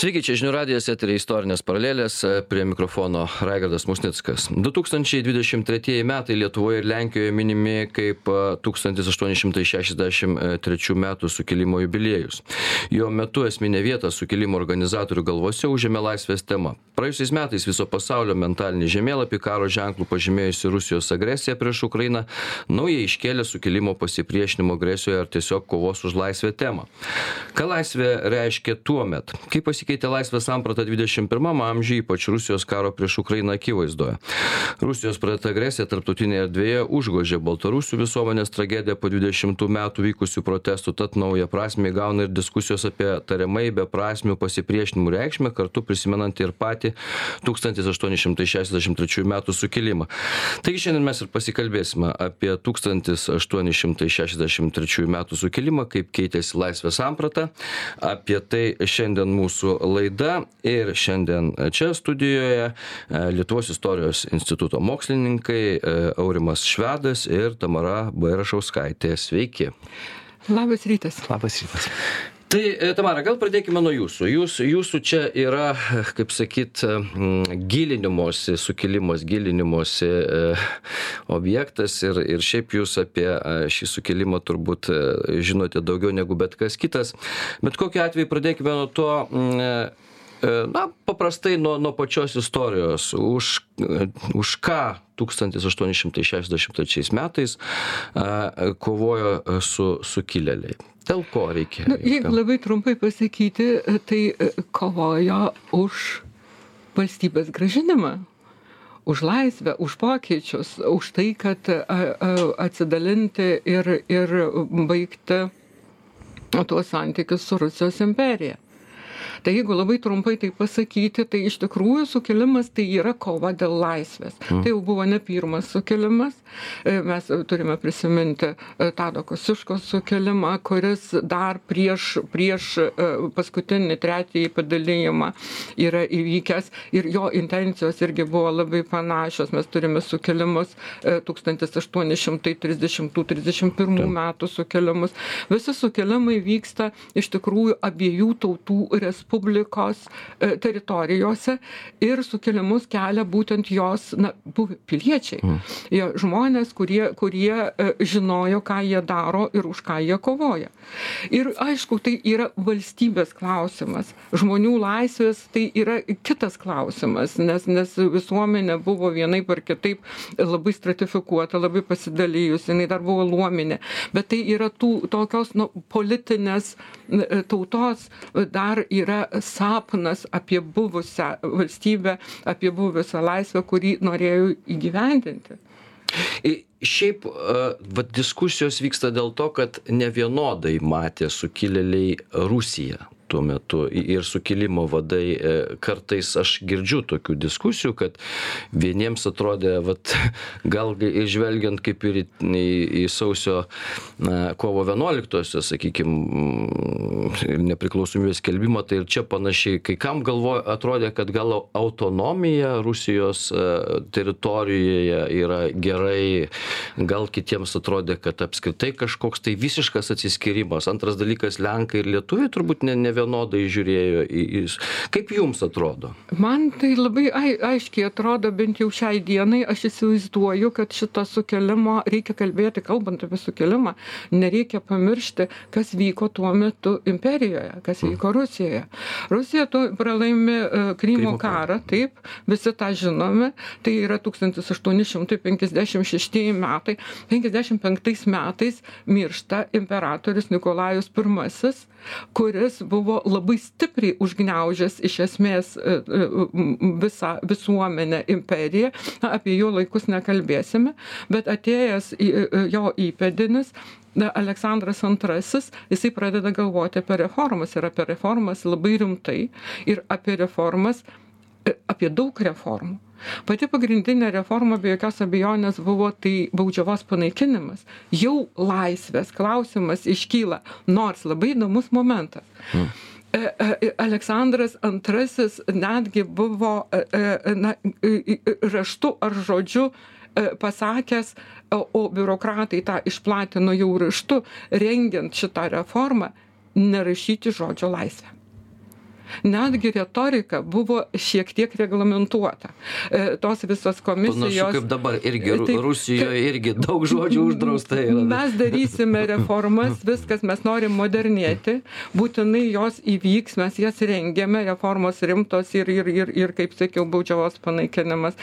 Sveiki, čia žinių radijas, eterė istorinės paralelės, prie mikrofono Raigardas Musnickas. 2023 metai Lietuvoje ir Lenkijoje minimi kaip 1863 metų sukilimo jubiliejus. Jo metu esminė vieta sukilimo organizatorių galvose užėmė laisvės tema. Praėjusiais metais viso pasaulio mentalinį žemėlapį karo ženklų pažymėjusi Rusijos agresija prieš Ukrainą naujai iškėlė sukilimo pasipriešinimo agresijoje ar tiesiog kovos už laisvę temą. Ką laisvė reiškia tuo metu? Kaip pasikeitė laisvės samprata 21 amžiuje, ypač Rusijos karo prieš Ukrainą akivaizdoje. Rusijos pradėta agresija tarptautinėje erdvėje užgožė Baltarusių visuomenės tragediją po 20 metų vykusių protestų, tad naują prasme įgauna ir diskusijos apie tariamai beprasmių pasipriešinimų reikšmę, kartu prisimenant ir patį 1863 metų sukilimą. Taigi šiandien mes ir pasikalbėsime apie 1863 metų sukilimą, kaip keitėsi laisvės samprata. Apie tai šiandien mūsų laida ir šiandien čia studijoje e, Lietuvos istorijos instituto mokslininkai e, Aurimas Švedas ir Tamara Bairašauskaitė. Sveiki. Labas rytas. Labas rytas. Tai, e, Tamara, gal pradėkime nuo jūsų. Jūs, jūsų čia yra, kaip sakyt, gilinimosi, sukilimas, gilinimosi e, objektas ir, ir šiaip jūs apie šį sukilimą turbūt žinote daugiau negu bet kas kitas. Bet kokiu atveju pradėkime nuo to, na, paprastai nuo, nuo pačios istorijos. Už, už ką 1863 metais kovojo su sukilėliai. Dėl ko reikia? Nu, jeigu labai trumpai pasakyti, tai kovojo už valstybės gražinimą, už laisvę, už pokyčius, už tai, kad atsidalinti ir, ir baigti tuos santykius su Rusijos imperija tai jeigu labai trumpai tai pasakyti tai iš tikrųjų sukilimas tai yra kova dėl laisvės. Mm. tai jau buvo ne pirmas sukilimas. E, mes turime prisiminti e, tado kosciuškos sukilimą kuris dar prieš prieš e, paskutinį trečiąjį padalijimą yra įvykęs. Ir jo intencijos irgi buvo labai panašios. Mes turime sukilimus tūkstantis aštuoni šimtai trisdešimtų trisdešim pirmų metų sukilimus. Visi sukilimai vyksta iš tikrųjų abiejų tautų respublikos teritorijose ir sukilimus kelia būtent jos na piliečiai. Jie žmonės kurie kurie žinojo ką jie daro ir už ką jie kovoja. Ir aišku tai yra valstybės klausimas. Žmonių laisvės tai yra kitas klausimas nes nes visuomenė buvo vienaip ar kitaip labai stratifikuota labai pasidalijusi jinai dar buvo luominė. Bet tai yra tų tokios nu politinės tautos dar yra sapnas apie buvusią valstybę apie buvusią laisvę kurį norėjo įgyvendinti. Šiaip, va, diskusijos vyksta dėl to, kad nevienodai matė sukilėliai Rusiją tuo metu ir sukilimo vadai kartais aš girdžiu tokių diskusijų, kad vieniems atrodė, vat, gal žvelgiant kaip ir į, į, į sausio na, kovo 11-osios, sakykime, nepriklausomybės skelbimą, tai ir čia panašiai, kai kam galvoja, atrodė, kad gal autonomija Rusijos teritorijoje yra gerai, gal kitiems atrodė, kad apskritai kažkoks tai visiškas atsiskirimas. Antras dalykas, Lenkai ir Lietuviai turbūt ne, ne vienodai žiūrėjo į, į... Kaip jums atrodo? Man tai labai ai, aiškiai atrodo, bent jau šiai dienai, aš įsivaizduoju, kad šito sukėlimo reikia kalbėti, kalbant apie sukėlimą, nereikia pamiršti, kas vyko tuo metu imperijoje, kas vyko Rusijoje. Rusija to pralaimi uh, Krymo karą, taip, visi tą žinome, tai yra 1856 metai. 55 metais miršta imperatorius Nikolajus I, kuris buvo labai stipriai užgniaužęs iš esmės visą visuomenę imperiją. Na, apie jo laikus nekalbėsime, bet atėjęs jo įpėdinis, Aleksandras II, jisai pradeda galvoti apie reformas ir apie reformas labai rimtai ir apie reformas, apie daug reformų. Pati pagrindinė reforma be jokios abejonės buvo tai baudžiavos panaikinimas. Jau laisvės klausimas iškyla, nors labai įdomus momentas. Hmm. Aleksandras II netgi buvo na, raštu ar žodžiu pasakęs, o biurokratai tą išplatino jau raštu, rengiant šitą reformą, nerašyti žodžio laisvę. Netgi retorika buvo šiek tiek reglamentuota. E, tos visos komisijos. Panašu, kaip dabar irgi tai, Rusijoje irgi daug žodžių uždrausta yra. Mes darysime reformas, viskas mes norim modernėti, būtinai jos įvyks, mes jas rengiame, reformos rimtos ir, ir, ir, ir kaip sakiau, baudžiavos panaikinimas,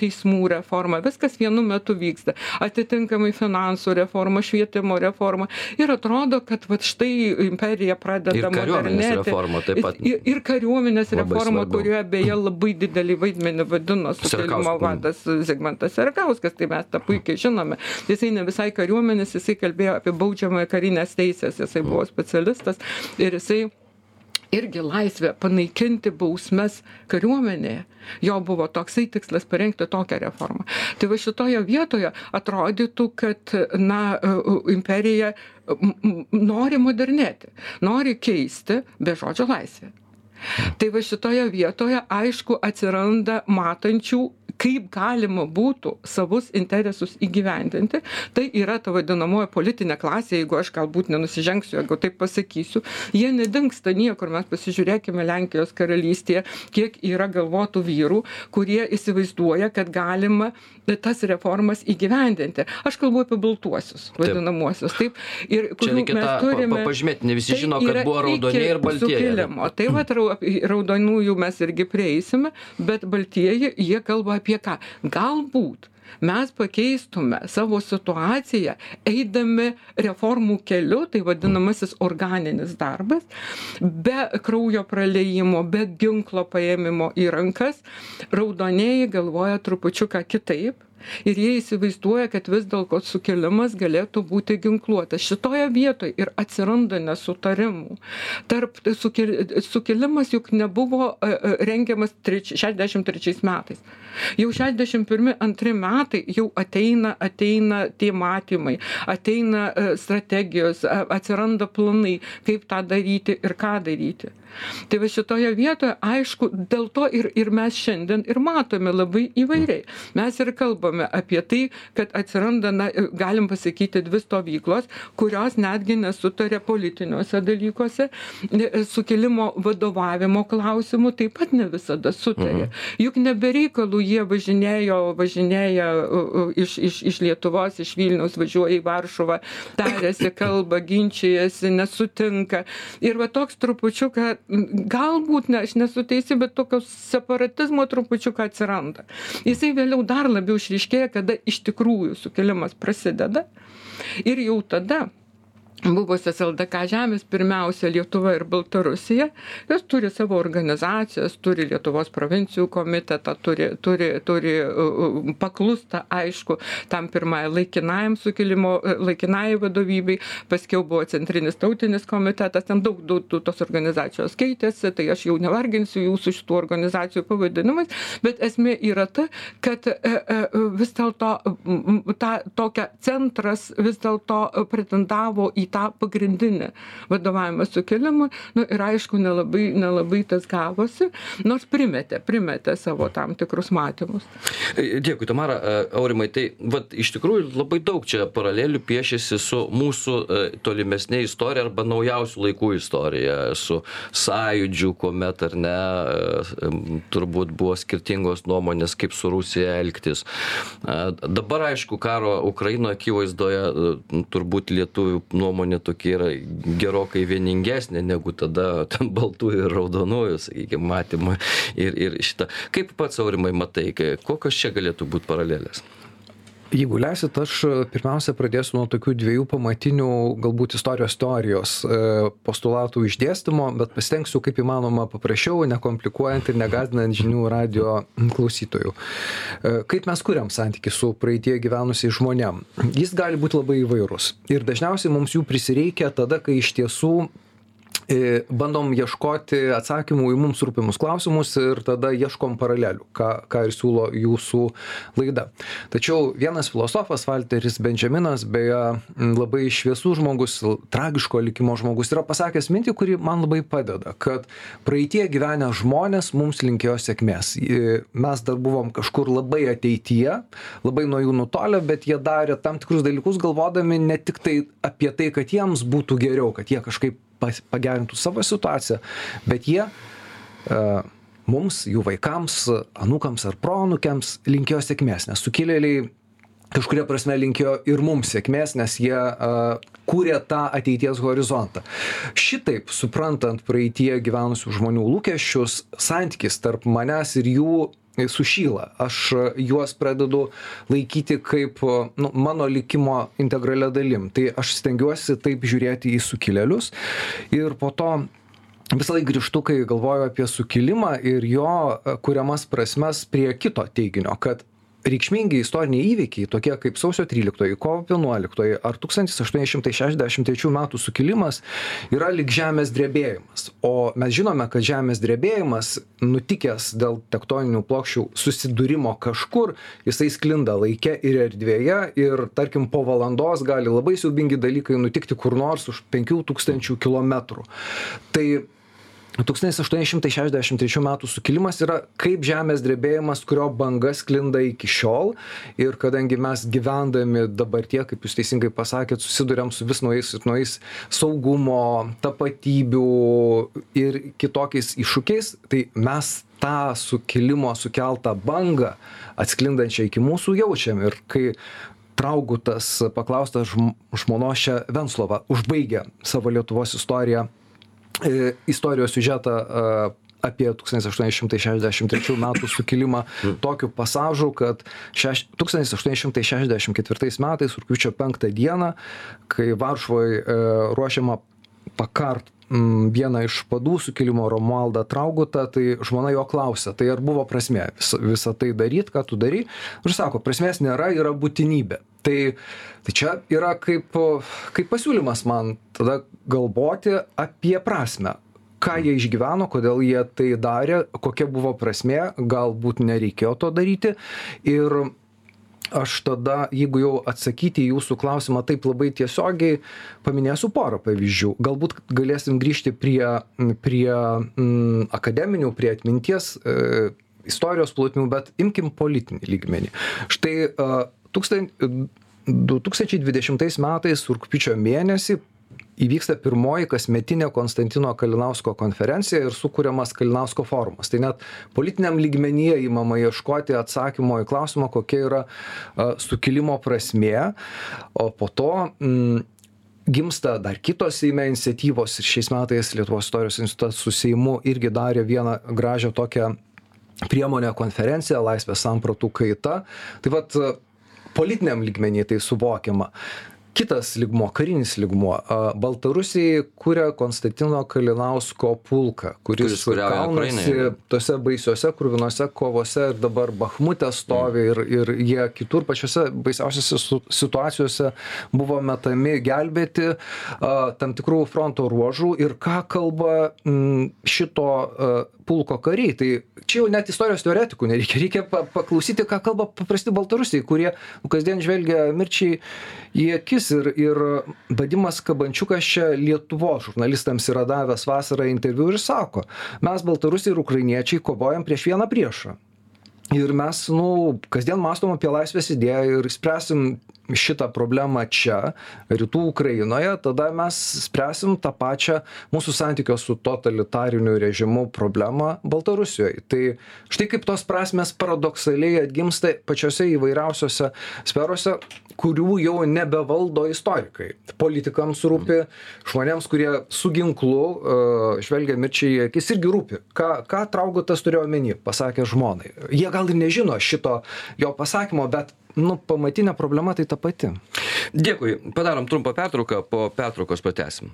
teismų reforma, viskas vienu metu vyksta. Atitinkamai finansų reforma, švietimo reforma. Ir atrodo, kad va, štai imperija pradeda modernėti. Reforma, taip pat. Ir, ir kariuomenės reforma, kurioje beje labai didelį vaidmenį vadino sukilimo vadas Zigmantas Sergauskas, tai mes tą puikiai žinome. Jisai ne visai kariuomenės, jisai kalbėjo apie baudžiamąją karinės teisės, jisai buvo specialistas ir jisai irgi laisvė panaikinti bausmes kariuomenėje. Jo buvo toksai tikslas parengti tokią reformą. Tai va šitoje vietoje atrodytų, kad, na, imperija nori modernėti, nori keisti be žodžio laisvę. Tai va šitoje vietoje, aišku, atsiranda matančių kaip galima būtų savus interesus įgyvendinti. Tai yra ta vadinamoji politinė klasė, jeigu aš galbūt nenusižengsiu, jeigu taip pasakysiu. Jie nedingsta niekur, mes pasižiūrėkime Lenkijos karalystėje, kiek yra galvotų vyrų, kurie įsivaizduoja, kad galima tas reformas įgyvendinti. Aš kalbu apie baltuosius, vadinamuosius. Taip. Ir reikia mes turime. Pažymėti, ne visi tai žino, kad buvo raudoniai ir baltieji. Tai va, raudonųjų mes irgi prieisime, bet baltieji, jie kalba apie apie ką? Galbūt mes pakeistume savo situaciją eidami reformų keliu tai vadinamasis organinis darbas be kraujo praliejimo be ginklo paėmimo į rankas raudonieji galvoja trupučiuką kitaip ir jie įsivaizduoja kad vis dėlto sukilimas galėtų būti ginkluotas šitoje vietoj ir atsiranda nesutarimų. Tarp sukil sukilimas juk nebuvo e, e, rengiamas treč šešiasdešim trečiais metais. Jau šešiasdešim pirmi antri metai jau ateina ateina tie matymai ateina e, strategijos atsiranda planai kaip tą daryti ir ką daryti tai va šitoje vietoje aišku dėl to ir ir mes šiandien ir matome labai įvairiai. Mes ir kalbame apie tai kad atsiranda na galim pasakyti dvi stovyklos kurios netgi nesutaria politiniuose dalykuose sukilimo vadovavimo klausimu taip pat ne visada sutaria mhm. juk ne be reikalo jie važinėjo važinėja iš iš iš lietuvos iš vilniaus važiuoja į varšuvą tariasi kalba ginčijasi nesutinka. Ir va toks trupučiuką galbūt ne aš nesu teisi bet tokio separatizmo trupučiuką atsiranda. Jisai vėliau dar labiau išryškėja kada iš tikrųjų sukilimas prasideda. Ir jau tada buvusios ldk žemės pirmiausia lietuva ir baltarusija. Jos turi savo organizacijas turi lietuvos provincijų komitetą turi turi turi paklūsta aišku tam pirmajam laikinajam sukilimo laikinajai vadovybei. Paskiau buvo centrinis tautinis komitetas ten daug daug tos organizacijos keitėsi tai aš jau nevarginsiu jūsų šitų organizacijų pavadinimais bet esmė yra ta kad e, e, vis dėlto tą tokią centras vis dėlto pretendavo į tą pagrindinį vadovavimą sukilimui nu ir aišku nelabai nelabai tas gavosi nors primetė primetė savo tam tikrus matymus. E, dėkui tamara. E, aurimai tai vat iš tikrųjų labai daug čia paralelių piešiasi su mūsų e, tolimesne istorija arba naujausių laikų istorija su sąjūdžiu kuomet ar ne turbūt buvo skirtingos nuomonės kaip su rusija elgtis. Dabar aišku karo ukrainoj akivaizdoje turbūt lietuvių nuomonė nuomonė tokia yra gerokai vieningesnė negu tada ten baltųjų ir raudonųjų sakykim matymą ir ir šitą kaip pats aurimai matai kokios čia galėtų būt paralelės jeigu leisit aš pirmiausia pradėsiu nuo tokių dviejų pamatinių galbūt istorijos teorijos e, postulatų išdėstymo bet pasistengsiu kaip įmanoma paprasčiau nekomplikuojant ir negąsdinant žinių radijo klausytojų. E, kaip mes kuriam santykį su praeityje gyvenusiais žmonėm? Jis gali būt labai įvairus ir dažniausiai mums jų prisireikia tada kai iš tiesų bandom ieškoti atsakymų į mums rūpimus klausimus ir tada ieškom paralelių ką ką ir siūlo jūsų laida. Tačiau vienas filosofas valteris bendžaminas beje labai šviesus žmogus tragiško likimo žmogus yra pasakęs mintį kuri man labai padeda kad praeityje gyvenę žmonės mums linkėjo sėkmės. Mes dar buvom kažkur labai ateityje labai nuo jų nutolę bet jie darė tam tikrus dalykus galvodami ne tiktai apie tai kad jiems būtų geriau kad jie kažkaip pas pagerintų savo situaciją bet jie mums, jų vaikams, anūkams ar proanūkiams linkėjo sėkmės, nes sukilėliai kažkuria prasme linkėjo ir mums sėkmės, nes jie uh, kūrė tą ateities horizontą. Šitaip, suprantant praeitie gyvenusių žmonių lūkesčius, santykis tarp manęs ir jų sušyla. Aš juos pradedu laikyti kaip nu, mano likimo integralia dalim. Tai aš stengiuosi taip žiūrėti į sukilėlius ir po to visą laiką grįžtu, kai galvoju apie sukilimą ir jo kuriamas prasmes prie kito teiginio, kad reikšmingi istoriniai įvykiai tokie kaip sausio tryliktoji kovo vienuoliktoji ar tūkstantis aštuoni šimtai šešiasdešim trečių metų sukilimas yra lyg žemės drebėjimas. O mes žinome kad žemės drebėjimas nutikęs dėl tektoninių plokščių susidūrimo kažkur jisai sklinda laike ir erdvėje ir tarkim po valandos gali labai siaubingi dalykai nutikti kur nors už penkių tūkstančių kilometrų. Tai tūkstantis aštuoni šimtai šešiasdešim trečių metų sukilimas yra kaip žemės drebėjimas kurio banga sklinda iki šiol. Ir kadangi mes gyvendami dabartyje kaip jūs teisingai pasakėt susiduriam su vis naujais ir naujais saugumo tapatybių ir kitokiais iššūkiais tai mes tą sukilimo sukeltą bangą atsklindančią iki mūsų jaučiam. Ir kai traugutas paklaustas žm žmonos čia venclova užbaigia savo lietuvos istoriją istorijos siužetą e, apie 1863 metų sukilimą tokiu pasažu, kad šeš, 1864 metais, rūpiučio 5 dieną, kai Varšuvoje e, ruošiama pakart vieną iš padų sukilimo Romualdą Traugutą, tai žmona jo klausia, tai ar buvo prasmė vis, visą tai daryti, ką tu darai. Ir sako, prasmės nėra, yra būtinybė. Tai, tai čia yra kaip, kaip pasiūlymas man tada galvoti apie prasme. Ką jie išgyveno, kodėl jie tai darė, kokia buvo prasmė, galbūt nereikėjo to daryti. Ir aš tada jeigu jau atsakyti į jūsų klausimą taip labai tiesiogiai paminėsiu porą pavyzdžių galbūt galėsim grįžti prie prie m, akademinių prie atminties e, istorijos plotmių bet imkim politinį lygmenį štai e, tūkstan du tūkstančiai dvidešimtais metais rugpjūčio mėnesį įvyksta pirmoji kasmetinė konstantino kalinausko konferencija ir sukuriamas kalinausko forumas. Tai net politiniam lygmenyje imama ieškoti atsakymo į klausimą kokia yra sukilimo prasmė. O po to m, gimsta dar kitos seime iniciatyvos ir šiais metais lietuvos istorijos institutas su seimu irgi darė vieną gražią tokią priemonę konferenciją laisvės sampratų kaita. Tai vat politiniam lygmeny tai suvokiama. Kitas lygmuo karinis lygmuo a baltarusiai kuria konstantino kalinausko pulką kuris kaunasi tose baisiose kruvinose kovose ir dabar bachmute stovi ir ir jie kitur pačiose baisiausiose situacijose buvo metami gelbėti a tam tikrų fronto ruožų. Ir ką kalba šito a pulko kariai tai čia jau net istorijos teoretikų nereikia reikia pa paklausyti ką kalba paprasti baltarusiai kurie kasdien žvelgia mirčiai į akis ir ir vadimas kabančiukas čia lietuvos žurnalistams yra davęs vasarą interviu ir sako mes baltarusiai ir ukrainiečiai kovojam prieš vieną priešą. Ir mes nu kasdien mąstom apie laisvės idėją ir spręsim šitą problemą čia rytų ukrainoje tada mes spręsim tą pačią mūsų santykio su totalitariniu režimu problemą baltarusijoj tai štai kaip tos prasmės paradoksaliai atgimsta pačiose įvairiausiose sferose kurių jau nebevaldo istorikai. Politikams rūpi žmonėms kurie su ginklu uh, žvelgia mirčiai į akis irgi rūpi. Ką ką traugutas turėjo omeny? Pasakė žmonai. Jie gal ir nežino šito jo pasakymo bet nu pamatinė problema tai ta pati. Dėkui. Padarom trumpą pertrauką po pertraukos pratęsim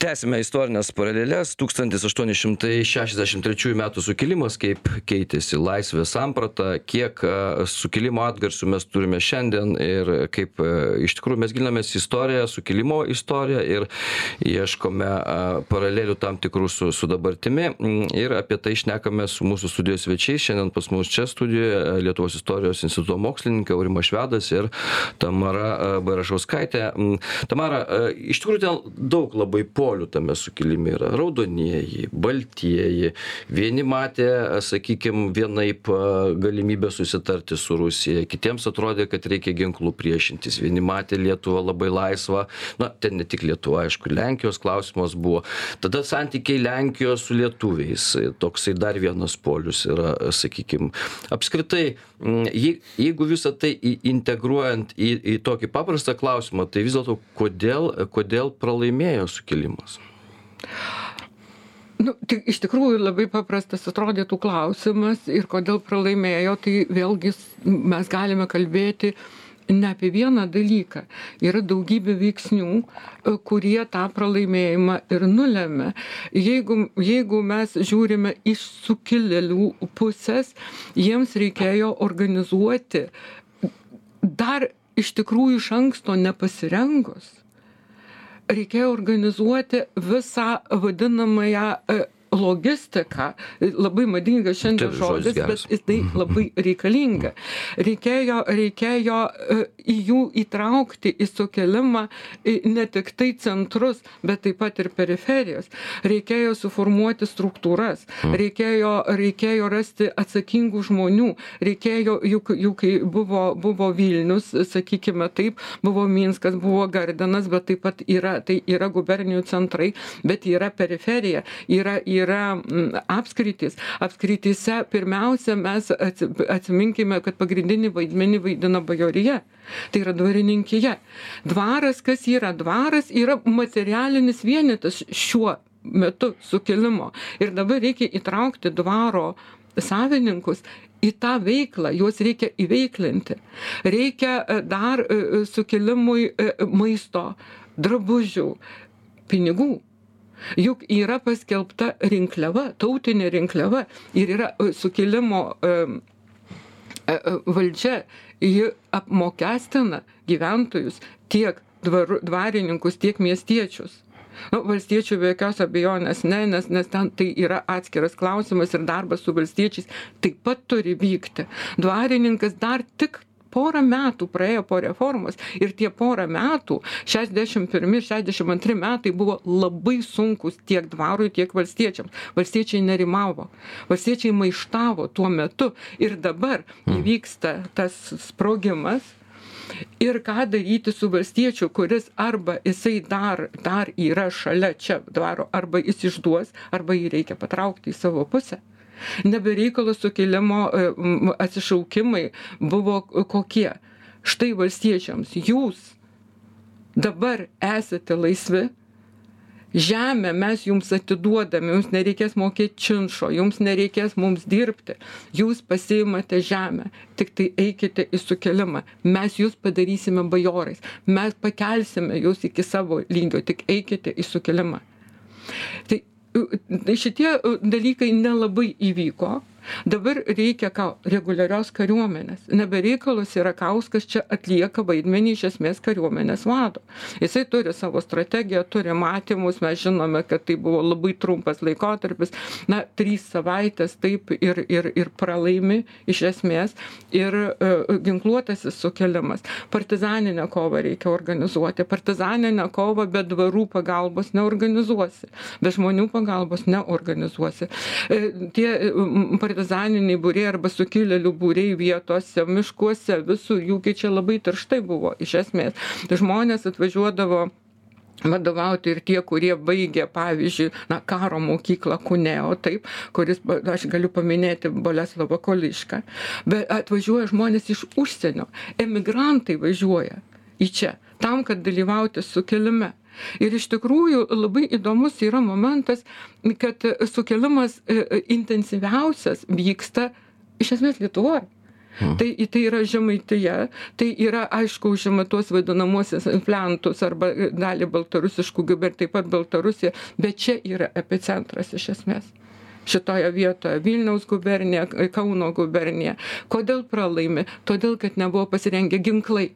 tęsiame istorines paraleles. Tūkstantis aštuoni šimtai šešiasdešim trečiųjų metų sukilimas kaip keitėsi laisvės samprata kiek sukilimo atgarsių mes turime šiandien ir kaip iš tikrųjų mes gilinamės į istoriją sukilimo istoriją ir ieškome paralelių tam tikrų su su dabartimi. Ir apie tai šnekamės su mūsų studijos svečiais. Šiandien pas mus čia studijoje lietuvos istorijos instituto mokslininkai aurimas švedas ir tamara bairašauskaitė tamara iš tikrųjų ten daug labai po polių tame sukilime yra. Raudonieji baltieji. Vieni matė sakykim vienaip galimybę susitarti su rusija. Kitiems atrodė kad reikia ginklu priešintis. Vieni matė lietuvą labai laisvą. Na ten ne tik lietuva aišku lenkijos klausimas buvo. Tada santykiai lenkijos su lietuviais. Toksai dar vienas polius yra sakykim apskritai jei jeigu visa tai integruojant į į tokį paprastą klausimą tai vis dėlto kodėl kodėl pralaimėjo sukilimas? Nu tai iš tikrųjų labai paprastas atrodytų klausimas ir kodėl pralaimėjo tai vėlgi mes galime kalbėti ne apie vieną dalyką. Yra daugybė veiksnių e, kurie tą pralaimėjimą ir nulemia. Jeigu jeigu mes žiūrime iš sukilėlių pusės jiems reikėjo organizuoti dar iš tikrųjų iš anksto nepasirengus. Reikėjo organizuoti visą vadinamąją e, logistika labai madingas šiandien žodis bet jisai labai reikalinga. Reikėjo reikėjo e, į jų įtraukti į sukilimą ne tiktai centrus bet taip pat ir periferijas. Reikėjo suformuoti struktūras. Mm. reikėjo reikėjo rasti atsakingų žmonių. Reikėjo juk juk kai buvo buvo vilnius sakykime taip buvo minskas buvo gardinas bet taip pat yra tai yra gubernijų centrai bet yra periferija yra yra mm, apskritys apskrityse pirmiausia mes atsi atsiminkime kad pagrindinį vaidmenį vaidina bajorija. Tai yra dvarininkija. Dvaras kas yra? Dvaras yra materialinis vienetas šiuo metu sukilimo. Ir dabar reikia įtraukti dvaro savininkus į tą veiklą. Juos reikia įveiklinti. Reikia e, dar e, sukilimui e, maisto drabužių pinigų juk yra paskelbta rinkliava tautinė rinkliava ir yra e, sukilimo e, e, valdžia. Ji apmokestina gyventojus tiek dvaru dvarininkus tiek miestiečius. Nu valstiečių be jokios abejonės ne nes nes ten tai yra atskiras klausimas ir darbas su valstiečiais taip pat turi vykti. Dvarininkas dar tik porą metų praėjo po reformos ir tie porą metų šešiasdešim pirmi šešiasdešim antri metai buvo labai sunkūs tiek dvarui tiek valstiečiams valstiečiai nerimavo. Valstiečiai maištavo tuo metu ir dabar įvyksta tas sprogimas. Ir ką daryti su valstiečiu kuris arba jisai dar dar yra šalia čia dvaro arba jis išduos arba jį reikia patraukti į savo pusę ne be reikalo sukilimo e, atsišaukimai buvo kokie? Štai valstiečiams jūs dabar esate laisvi. Žemę mes jums atiduodame jums nereikės mokėt činšo jums nereikės mums dirbti. Jūs pasiimate žemę tiktai eikite į sukilimą mes jus padarysime bajorais. Mes pakelsime jus iki savo lygio tik eikite į sukilimą tai tai šitie dalykai nelabai įvyko dabar reikia ką reguliarios kariuomenės. Ne be reikalo sierakauskas čia atlieka vaidmenį iš esmės kariuomenės vado. Jisai turi savo strategiją turi matymus mes žinome kad tai buvo labai trumpas laikotarpis. Na trys savaitės taip ir ir ir pralaimi iš esmės ir e, ginkluotasis sukilimas partizaninę kovą reikia organizuoti. Partizaninę kovą be dvarų pagalbos neorganizuosi. Be žmonių pagalbos neorganizuosi. E, tie partizaniniai būriai arba sukilėlių būriai vietose miškuose visur jų gi čia labai tirštai buvo iš esmės. Žmonės atvažiuodavo vadovauti ir tie kurie baigė pavyzdžiui na karo mokyklą kuneo taip kuris aš galiu paminėti boleslovą kolišką bet atvažiuoja žmonės iš užsienio emigrantai važiuoja į čia tam kad dalyvauti sukilime ir iš tikrųjų labai įdomus yra momentas kad sukilimas e, e, intensyviausias vyksta iš esmės lietuvoj Hmm. Tai, tai yra žemaitija, tai yra aišku užima tuos vadinamuosius implantus arba dalį baltarusiškų gubernijų, taip pat Baltarusija, bet čia yra epicentras iš esmės. Šitoje vietoje Vilniaus gubernija, Kauno gubernija. Kodėl pralaimi? Todėl, kad nebuvo pasirengę ginklai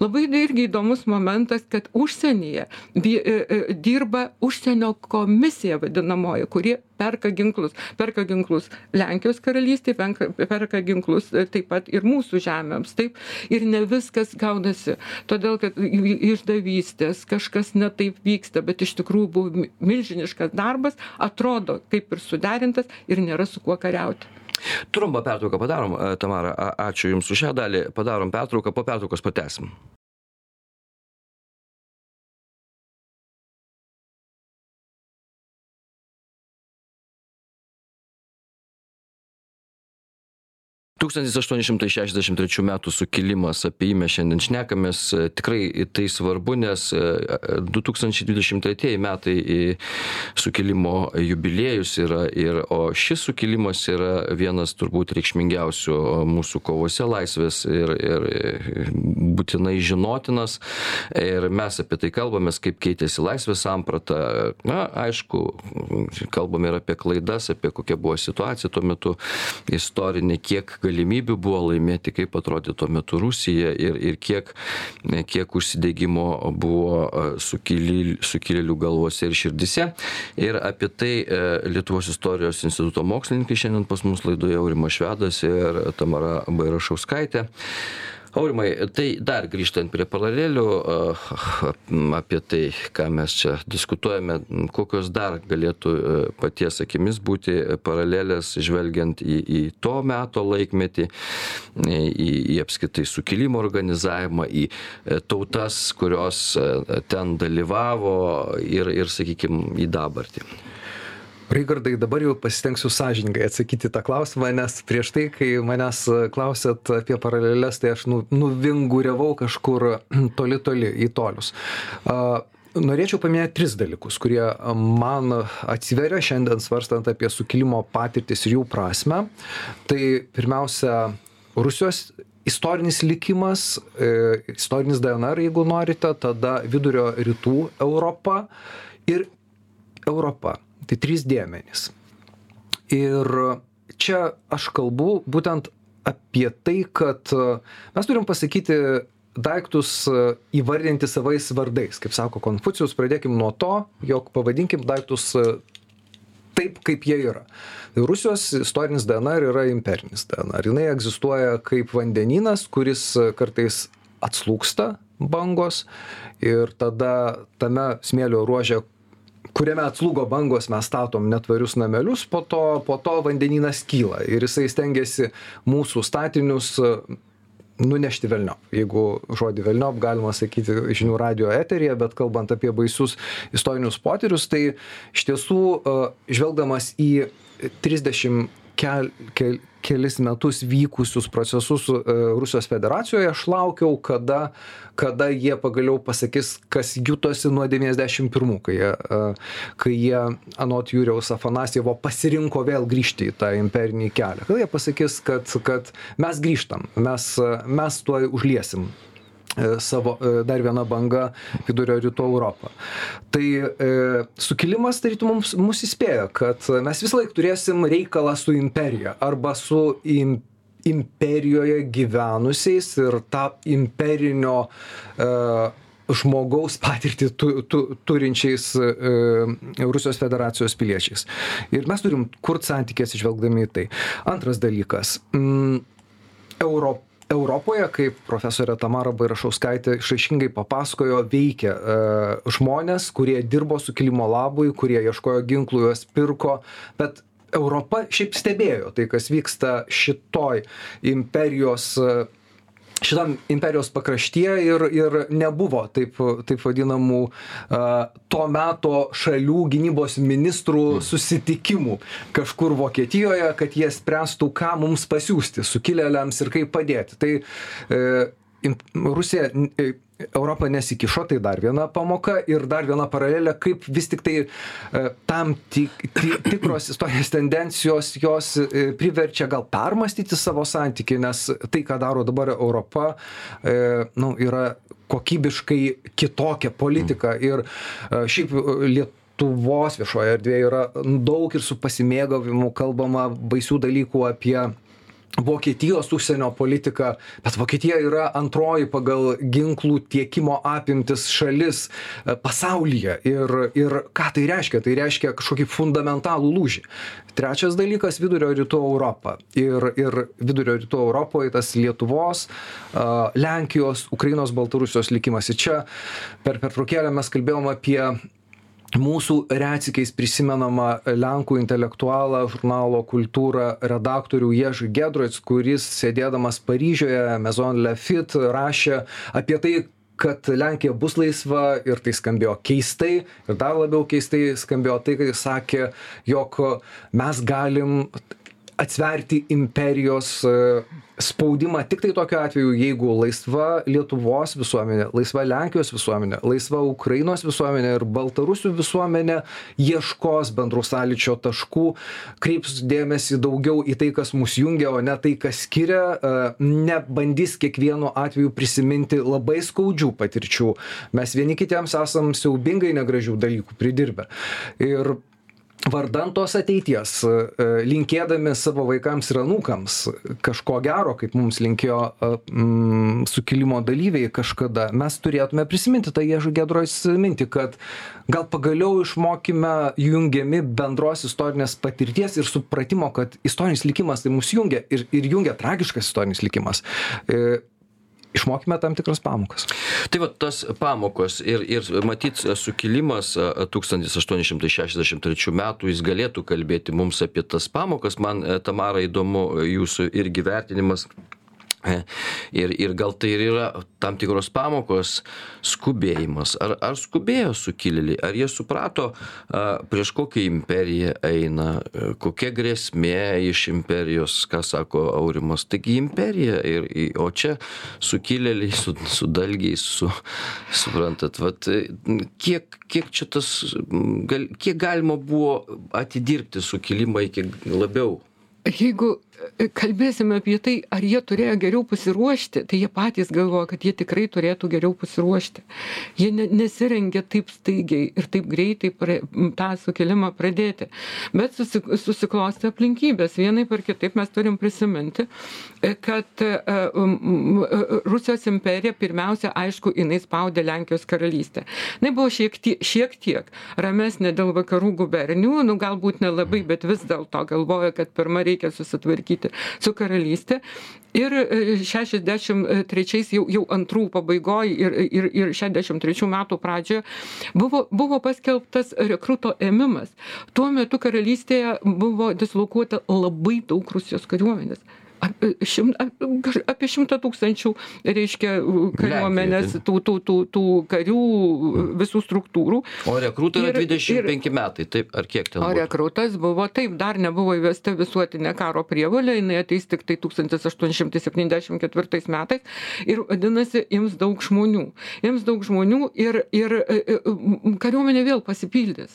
labai irgi įdomus momentas kad užsienyje e, e, dirba užsienio komisija vadinamoji kuri perka ginklus. Perka ginklus lenkijos karalystei penka perka ginklus e, taip pat ir mūsų žemėms. Taip ir ne viskas gaunasi. Todėl kad išdavystės kažkas ne taip vyksta bet iš tikrųjų buvo milžiniškas darbas atrodo kaip ir suderintas ir nėra su kuo kariauti Trumpą pertrauką padarom, e, Tamara, ačiū Jums už šią dalį, padarom pertrauką, po pertraukos patesim. 1863 metų sukilimas, apie jį mes šiandien šnekamės, tikrai tai svarbu, nes 2023 metai sukilimo jubiliejus yra, ir, o šis sukilimas yra vienas turbūt reikšmingiausių mūsų kovose laisvės ir, ir būtinai žinotinas. Ir mes apie tai kalbamės, kaip keitėsi laisvės samprata. Na, aišku, kalbame ir apie klaidas, apie kokia buvo situacija tuo metu istorinė, kiek galimybių buvo laimėti, kaip atrodė tuo metu Rusija ir, ir kiek, kiek užsidėgymo buvo e, sukilėlių galvose ir širdise. Ir apie tai e, Lietuvos istorijos instituto mokslininkai šiandien pas mus laidoje Aurimas Švedas ir Tamara Bairašauskaitė aurimai tai dar grįžtant prie paralelių apie tai ką mes čia diskutuojame kokios dar galėtų e, paties akimis būti paralelės žvelgiant į į to meto laikmetį į į apskritai sukilimo organizavimą į e, tautas kurios e, ten dalyvavo ir ir sakykim į dabartį raigardai dabar jau pasistengsiu sąžiningai atsakyti į tą klausimą nes prieš tai kai manęs klausėt apie paraleles tai aš nu nuvinguriavau kažkur toli toli į tolius. A norėčiau paminėt tris dalykus kurie man atsiveria šiandien svarstant apie sukilimo patirtis ir jų prasmę tai pirmiausia rusijos istorinis likimas e, istorinis dnr jeigu norite tada vidurio rytų europa ir europa tai trys dėmenys. Ir čia aš kalbu būtent apie tai kad mes turim pasakyti daiktus įvardinti savais vardais. Kaip sako konfucijus pradėkim nuo to jog pavadinkim daiktus taip kaip jie yra. Rusijos istorinis dnr yra imperinis dnr jinai egzistuoja kaip vandenynas kuris kartais atslūgsta bangos ir tada tame smėlio ruože kuriame atslūgo bangos mes statom netvarius namelius po to po to vandenynas kyla ir jisai stengiasi mūsų statinius nunešti velniop. Jeigu žodį velniop galima sakyti žinių radijo eteryje bet kalbant apie baisius istorinius potyrius tai iš tiesų žvelgdamas į trisdešim kel kel kelis metus vykusius procesus e, rusijos federacijoje aš laukiau kada kada jie pagaliau pasakys kas jutosi nuo devyniasdešim pirmų kai jie e, kai jie anot jurijaus afanasjevo pasirinko vėl grįžti į tą imperinį kelią. Kada jie pasakys kad kad mes grįžtam mes mes tuoj užliesim savo e, dar viena banga vidurio rytų Europą. Tai e, sukilimas tarytum mums, mus įspėja, kad mes vis laik turėsim reikalą su imperija arba su im, imperijoje gyvenusiais ir tą imperinio e, žmogaus patirtį tu, tu, turinčiais e, Rusijos federacijos piliečiais. Ir mes turim kurti santykės išvelgdami į tai. Antras dalykas. Mm, Europa europoje kaip profesorė tamara bairašauskaitė išraiškingai papasakojo veikia e, žmonės kurie dirbo sukilimo labui kurie ieškojo ginklų juos pirko bet europa šiaip stebėjo tai kas vyksta šitoj imperijos šitam imperijos pakraštyje ir ir nebuvo taip taip vadinamų a to meto šalių gynybos ministrų mm. susitikimų kažkur vokietijoje kad jie spręstų ką mums pasiųsti sukilėliams ir kaip padėti tai e, rusija europa nesikišo tai dar viena pamoka ir dar viena paralelė kaip vis tiktai e, tam tik ti tikros istorinės tendencijos jos e, priverčia gal permąstyti savo santykį nes tai ką daro dabar europa e, nu yra kokybiškai kitokia politika ir šiaip liet lietuvos viešoje erdvėje yra daug ir su pasimėgavimu kalbama baisių dalykų apie Vokietijos užsienio politika, bet Vokietija yra antroji pagal ginklų tiekimo apimtis šalis e, pasaulyje. Ir, ir ką tai reiškia? Tai reiškia kažkokį fundamentalų lūžį. Trečias dalykas - vidurio rytų Europa. Ir, ir vidurio rytų Europoje tas Lietuvos, Lenkijos, Ukrainos, Baltarusijos likimas. Ir čia per pertraukėlę mes kalbėjom apie mūsų retsykiais prisimenamą lenkų intelektualą žurnalo kultūra redaktorių ježį giedroic kuris sėdėdamas paryžiuje maison lafite rašė apie tai kad lenkija bus laisva ir tai skambėjo keistai ir dar labiau keistai skambėjo tai kad jis sakė jog mes galim atsverti imperijos e, spaudimą. Tiktai tokiu atveju jeigu laisva lietuvos visuomenė laisva lenkijos visuomenė laisva ukrainos visuomenė ir baltarusių visuomenė ieškos bendrų sąlyčio taškų kreips dėmesį daugiau į tai kas mus jungia o ne tai kas skiria e, nebandys kiekvienu atveju prisiminti labai skaudžių patirčių. Mes vieni kitiems esam siaubingai negražių dalykų pridirbę ir vardan tos ateities e, linkėdami savo vaikams ir anūkams kažko gero kaip mums linkėjo e, mm, sukilimo dalyviai kažkada mes turėtume prisiminti tą ježo giedroic mintį kad gal pagaliau išmokime jungiami bendros istorinės patirties ir supratimo kad istorinis likimas tai mus jungia ir ir jungia tragiškas istorinis likimas. E, išmokime tam tikras pamokas. Tai va, tas pamokos ir, ir matyt, sukilimas 1863 metų, jis galėtų kalbėti mums apie tas pamokas. Man, e, Tamara, įdomu jūsų irgi vertinimas E, ir, ir gal tai ir yra tam tikros pamokos skubėjimas. Ar, ar skubėjo sukilėliai, ar jie suprato, prieš kokią imperiją eina, e, kokia grėsmė iš imperijos, ką sako Aurimas. Taigi imperija, ir, o čia sukilėliai su, su dalgiais, su, suprantat, vat, kiek, kiek čia tas, gal, kiek galima buvo atidirbti sukilimą iki labiau jeigu e, kalbėsime apie tai ar jie turėjo geriau pasiruošti tai jie patys galvoja kad jie tikrai turėtų geriau pasiruošti. Jie ne nesirengė taip staigiai ir taip greitai pra tą sukilimą pradėti. Bet susi susiklostė aplinkybės. Vienaip ar kitaip mes turim prisiminti e, kad e, rusijos imperija pirmiausia aišku jinai spaudė lenkijos karalystę. Jinai buvo šiek tiek šiek tiek ramesnė dėl vakarų gubernijų nu galbūt nelabai bet vis dėlto galvojo kad pirma reikia susitvarkyti su karalyste. Ir 63 jau, jau antrų pabaigoj ir, ir, ir 63 metų pradžioje buvo, buvo paskelbtas rekruto ėmimas. Tuo metu karalystėje buvo dislokuota labai daug Rusijos kariuomenės šim, apie šimtą tūkstančių, reiškia, kariuomenės, tų, tų, tų, tų karių visų struktūrų. O rekrutai yra 25 ir, metai, taip, ar kiek ten? O būtų? rekrutas buvo, taip, dar nebuvo įvesta visuotinė karo prievalė, jinai ateis tik tai 1874 metais ir vadinasi, jiems daug žmonių. Jiems daug žmonių ir, ir kariuomenė vėl pasipildys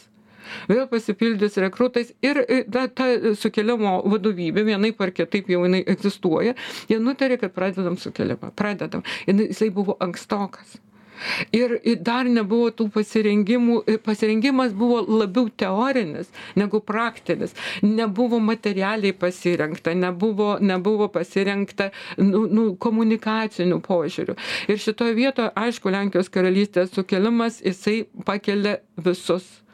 vėl pasipildys rekrutais ir ta, ta sukilimo vadovybė vienaip ar kitaip jau jinai egzistuoja, jie nutarė, kad pradedam sukilimą, pradedam. Jisai buvo ankstokas. Ir dar nebuvo tų pasirengimų, pasirengimas buvo labiau teorinis negu praktinis. Nebuvo materialiai pasirengta, nebuvo, nebuvo pasirengta nu, nu, komunikacinių požiūrių. Ir šitoje vietoje, aišku, Lenkijos karalystės sukilimas, jisai pakelia visus E,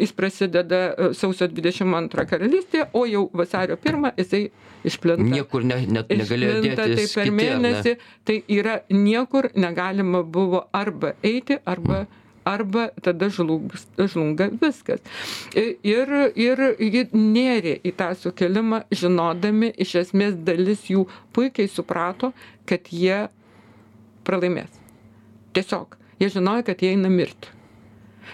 jis prasideda e, sausio 22 karalystėje, o jau vasario 1 jisai išplinta. Niekur ne, net negalėjo dėti. Tai per mėnesį ne? tai yra niekur negalima buvo arba eiti, arba mm arba tada žlugs, žlunga viskas. Ir, ir ji nėrė į tą sukelimą, žinodami, iš esmės dalis jų puikiai suprato, kad jie pralaimės. Tiesiog, jie žinojo, kad jie eina mirti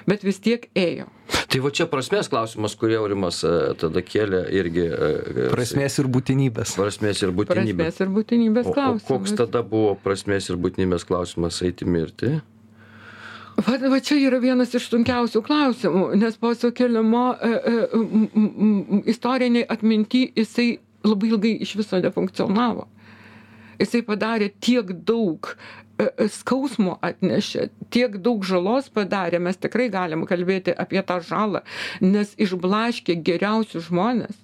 bet vis tiek ėjo. Tai va čia prasmės klausimas, kurį Aurimas e, tada kėlė irgi. E, e, prasmės ir būtinybės. Prasmės ir būtinybės. Prasmės ir būtinybės klausimas. O, o koks tada buvo prasmės ir būtinybės klausimas eiti mirti? Va, va čia yra vienas iš sunkiausių klausimų, nes po sukilimo e, e, istoriniai atminti jisai labai ilgai iš viso nefunkcionavo. Jisai padarė tiek daug e, skausmo atnešė, tiek daug žalos padarė, mes tikrai galim kalbėti apie tą žalą, nes išblaškė geriausius žmonės.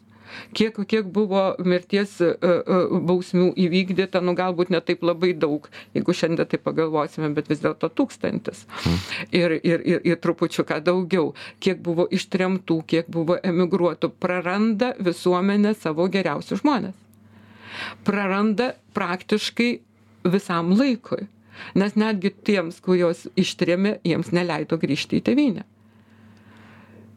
Kiek kiek buvo mirties e, e, bausmių įvykdyta nu galbūt ne taip labai daug jeigu šiandien taip pagalvosime bet vis dėlto tūkstantis. Ir ir ir ir trupučiuką daugiau. Kiek buvo ištremtų kiek buvo emigruotų praranda visuomenė savo geriausius žmones praranda praktiškai visam laikui nes netgi tiems kuriuos ištrėmė jiems neleido grįžti į tėvynę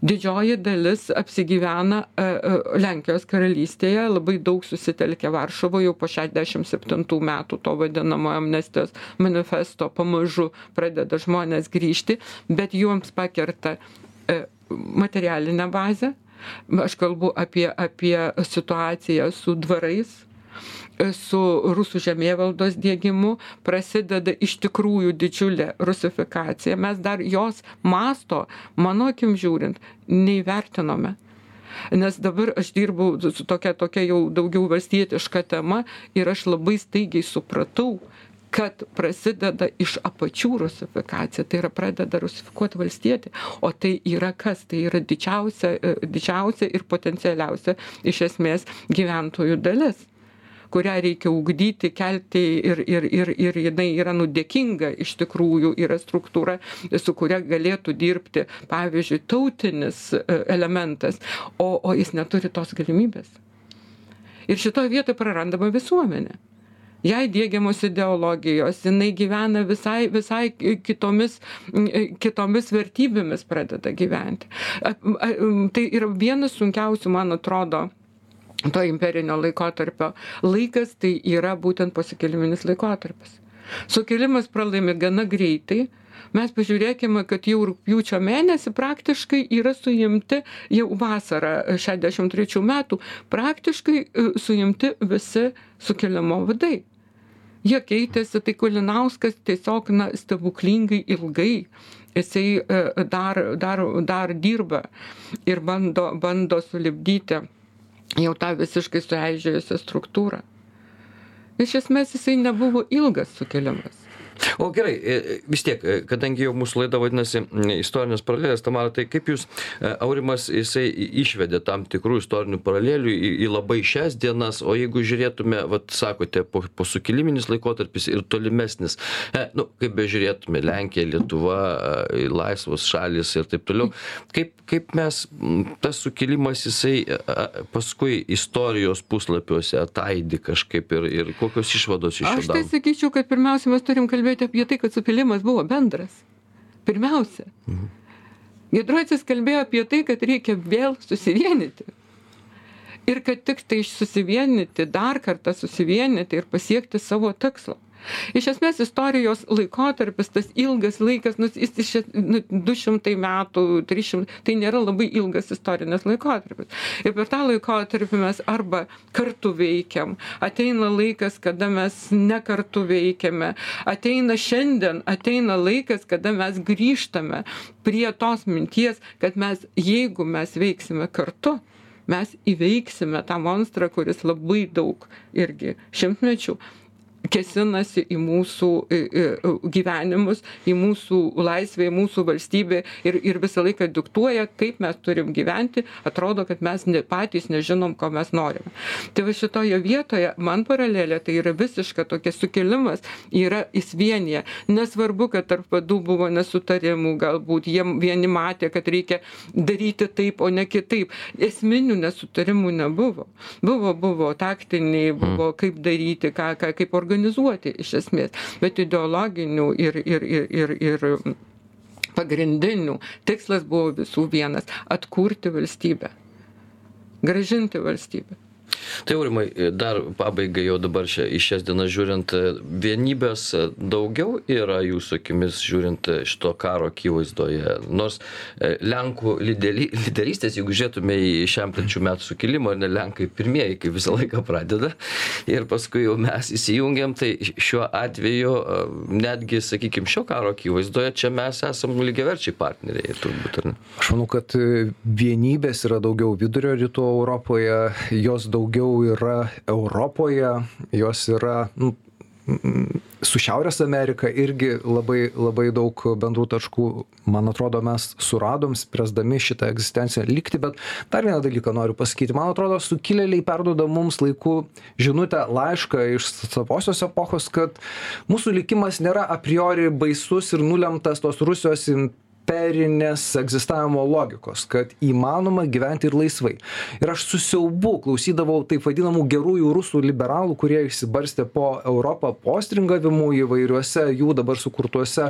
didžioji dalis apsigyvena e, e, Lenkijos karalystėje, labai daug susitelkė Varšuvoje po 67 metų to vadinamo amnestijos manifesto pamažu pradeda žmonės grįžti, bet joms pakerta e, materialinę bazę. Aš kalbu apie, apie situaciją su dvarais, su rusų žemėvaldos diegimu prasideda iš tikrųjų didžiulė rusifikacija. Mes dar jos masto, mano akim žiūrint, neįvertinome. Nes dabar aš dirbu su tokia, tokia jau daugiau valstietiška tema ir aš labai staigiai supratau, kad prasideda iš apačių rusifikacija, tai yra pradeda rusifikuoti valstietį, o tai yra kas? Tai yra didžiausia, didžiausia ir potencialiausia iš esmės gyventojų dalis kurią reikia ugdyti kelti ir ir ir ir jinai yra nu dėkinga iš tikrųjų yra struktūra su kuria galėtų dirbti pavyzdžiui tautinis e, elementas o o jis neturi tos galimybės. Ir šitoj vietoj prarandama visuomenė. Jai diegiamos ideologijos jinai gyvena visai visai kitomis e, kitomis vertybėmis pradeda gyventi. Tai yra vienas sunkiausių man atrodo to imperinio laikotarpio laikas tai yra būtent posikiliminis laikotarpis. Sukilimas pralaimi gana greitai. Mes pažiūrėkime, kad jau rūpjūčio mėnesį praktiškai yra suimti, jau vasarą 63 metų, praktiškai e, suimti visi sukilimo vadai. Jie keitėsi, tai Kulinauskas tiesiog na, stebuklingai ilgai jisai e, dar, dar, dar dirba ir bando, bando sulibdyti jau tą visiškai sueižėjusią struktūrą. Iš esmės jisai nebuvo ilgas sukilimas. O gerai, e, vis tiek, e, kadangi jau mūsų laida vadinasi istorinės paralelės, Tamara, tai kaip jūs, e, Aurimas, jisai išvedė tam tikrų istorinių paralelių į, į labai šias dienas, o jeigu žiūrėtume, vat sakote, po, po sukiliminis laikotarpis ir tolimesnis, e, nu, kaip bežiūrėtume, Lenkija, Lietuva, laisvos šalis ir taip toliau, kaip, kaip mes, tas sukilimas jisai paskui istorijos puslapiuose ataidi kažkaip ir, ir kokios išvados iš jo. Aš tai sakyčiau, kad pirmiausia, mes turim kalbėti kalbėti apie tai, kad sukilimas buvo bendras. Pirmiausia. Mhm. Gedroicis kalbėjo apie tai, kad reikia vėl susivienyti. Ir kad tik tai susivienyti, dar kartą susivienyti ir pasiekti savo tikslo. Iš esmės istorijos laikotarpis, tas ilgas laikas, nu, jis iš nu, 200 metų, 300, tai nėra labai ilgas istorinis laikotarpis. Ir per tą laikotarpį mes arba kartu veikiam, ateina laikas, kada mes ne kartu veikiame, ateina šiandien, ateina laikas, kada mes grįžtame prie tos minties, kad mes, jeigu mes veiksime kartu, mes įveiksime tą monstrą, kuris labai daug irgi šimtmečių kėsinasi į mūsų gyvenimus, į mūsų laisvę, į mūsų valstybę ir, ir visą laiką diktuoja, kaip mes turim gyventi, atrodo, kad mes ne, patys nežinom, ko mes norime. Tai va šitoje vietoje man paralelė tai yra visiška tokia sukilimas, yra įsvienyje. Nesvarbu, kad tarp vadų buvo nesutarimų, galbūt jie vieni matė, kad reikia daryti taip, o ne kitaip. Esminių nesutarimų nebuvo. Buvo, buvo taktiniai, buvo kaip daryti, ką, ką, kaip organizuoti organizuoti iš esmės, bet ideologinių ir, ir, ir, ir, ir pagrindinių tikslas buvo visų vienas - atkurti valstybę, gražinti valstybę. Tai aurimai, dar pabaigai jau dabar šia, į šias dienas žiūrint, vienybės daugiau yra jūsų akimis žiūrint šito karo akivaizdoje. Nors e, Lenkų lideri, liderystės, jeigu žiūrėtume į šiam trečių metų sukilimą, ne Lenkai pirmieji, kaip visą laiką pradeda, ir paskui jau mes įsijungiam, tai šiuo atveju e, netgi, sakykime, šio karo akivaizdoje čia mes esame lygiaverčiai partneriai, turbūt? Aš manau, kad vienybės yra daugiau vidurio rytų Europoje, jos daugiau daugiau yra Europoje, jos yra, nu, su Šiaurės Amerika irgi labai, labai daug bendrų taškų, man atrodo, mes suradom, spręsdami šitą egzistenciją likti, bet dar vieną dalyką noriu pasakyti. Man atrodo, sukilėliai perdoda mums laiku žinutę, laišką iš savosios epochos, kad mūsų likimas nėra a priori baisus ir nulemtas tos Rusijos imperinės egzistavimo logikos, kad įmanoma gyventi ir laisvai. Ir aš su siaubu klausydavau taip vadinamų gerųjų rusų liberalų, kurie išsibarstė po Europą postringavimų įvairiuose jų dabar sukurtuose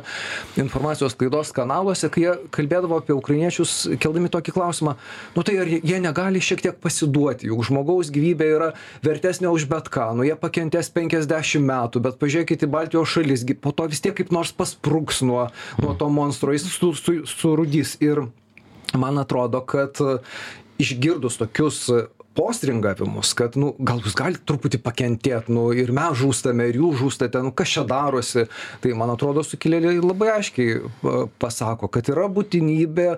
informacijos klaidos kanaluose, kai jie kalbėdavo apie ukrainiečius, keldami tokį klausimą, nu tai ar jie negali šiek tiek pasiduoti, juk žmogaus gyvybė yra vertesnė už bet ką, nu jie pakentės 50 metų, bet pažiūrėkite į Baltijos šalis, po to vis tiek kaip nors paspruks nuo, nuo to monstro, jis su, su, surūdys. Ir man atrodo, kad išgirdus tokius postringavimus, kad, nu, gal jūs galite truputį pakentėti, nu, ir mes žūstame, ir jūs žūstate, nu, kas čia darosi. Tai, man atrodo, sukilėliai labai aiškiai pasako, kad yra būtinybė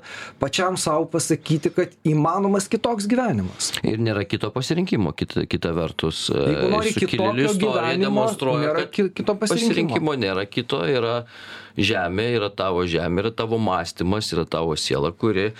pačiam savo pasakyti, kad įmanomas kitoks gyvenimas. Ir nėra kito pasirinkimo, kita, kita vertus. Jeigu nori istorija demonstruoja, nėra kito pasirinkimo. pasirinkimo nėra kito, yra žemė yra tavo žemė, yra tavo mąstymas, yra tavo siela, kuri,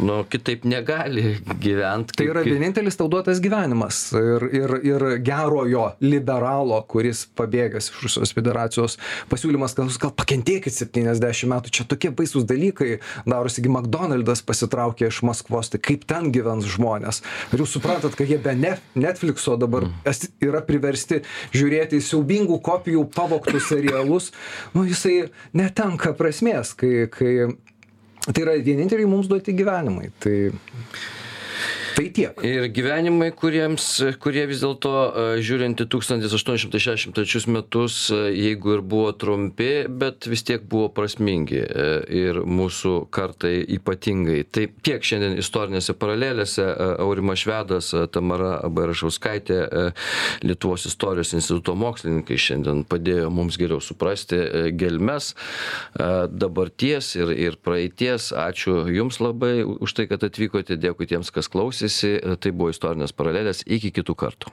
nu, kitaip negali gyventi. Tai yra vienintelis tau duotas gyvenimas ir, ir, ir gerojo liberalo, kuris pabėgęs iš Rusijos federacijos pasiūlymas, kad jūs gal pakentėkit 70 metų, čia tokie baisus dalykai, darosi, McDonald's pasitraukė iš Maskvos, tai kaip ten gyvens žmonės. Ar jūs suprantat, kad jie be Netflixo dabar mm. yra priversti žiūrėti siaubingų kopijų pavoktus serialus, nu jisai netenka prasmės, kai, kai tai yra vieninteliai mums duoti gyvenimai. Tai Tai tiek. Ir gyvenimai, kuriems, kurie vis dėlto, e, žiūrint į 1863 metus, e, jeigu ir buvo trumpi, bet vis tiek buvo prasmingi e, ir mūsų kartai ypatingai. Tai tiek šiandien istorinėse paralelėse Aurimas Švedas, Tamara Bairašauskaitė, Lietuvos istorijos instituto mokslininkai šiandien padėjo mums geriau suprasti gelmes dabarties ir, ir praeities. Ačiū Jums labai už tai, kad atvykote, dėkui tiems, kas klausė klausėsi tai buvo istorinės paralelės iki kitų kartų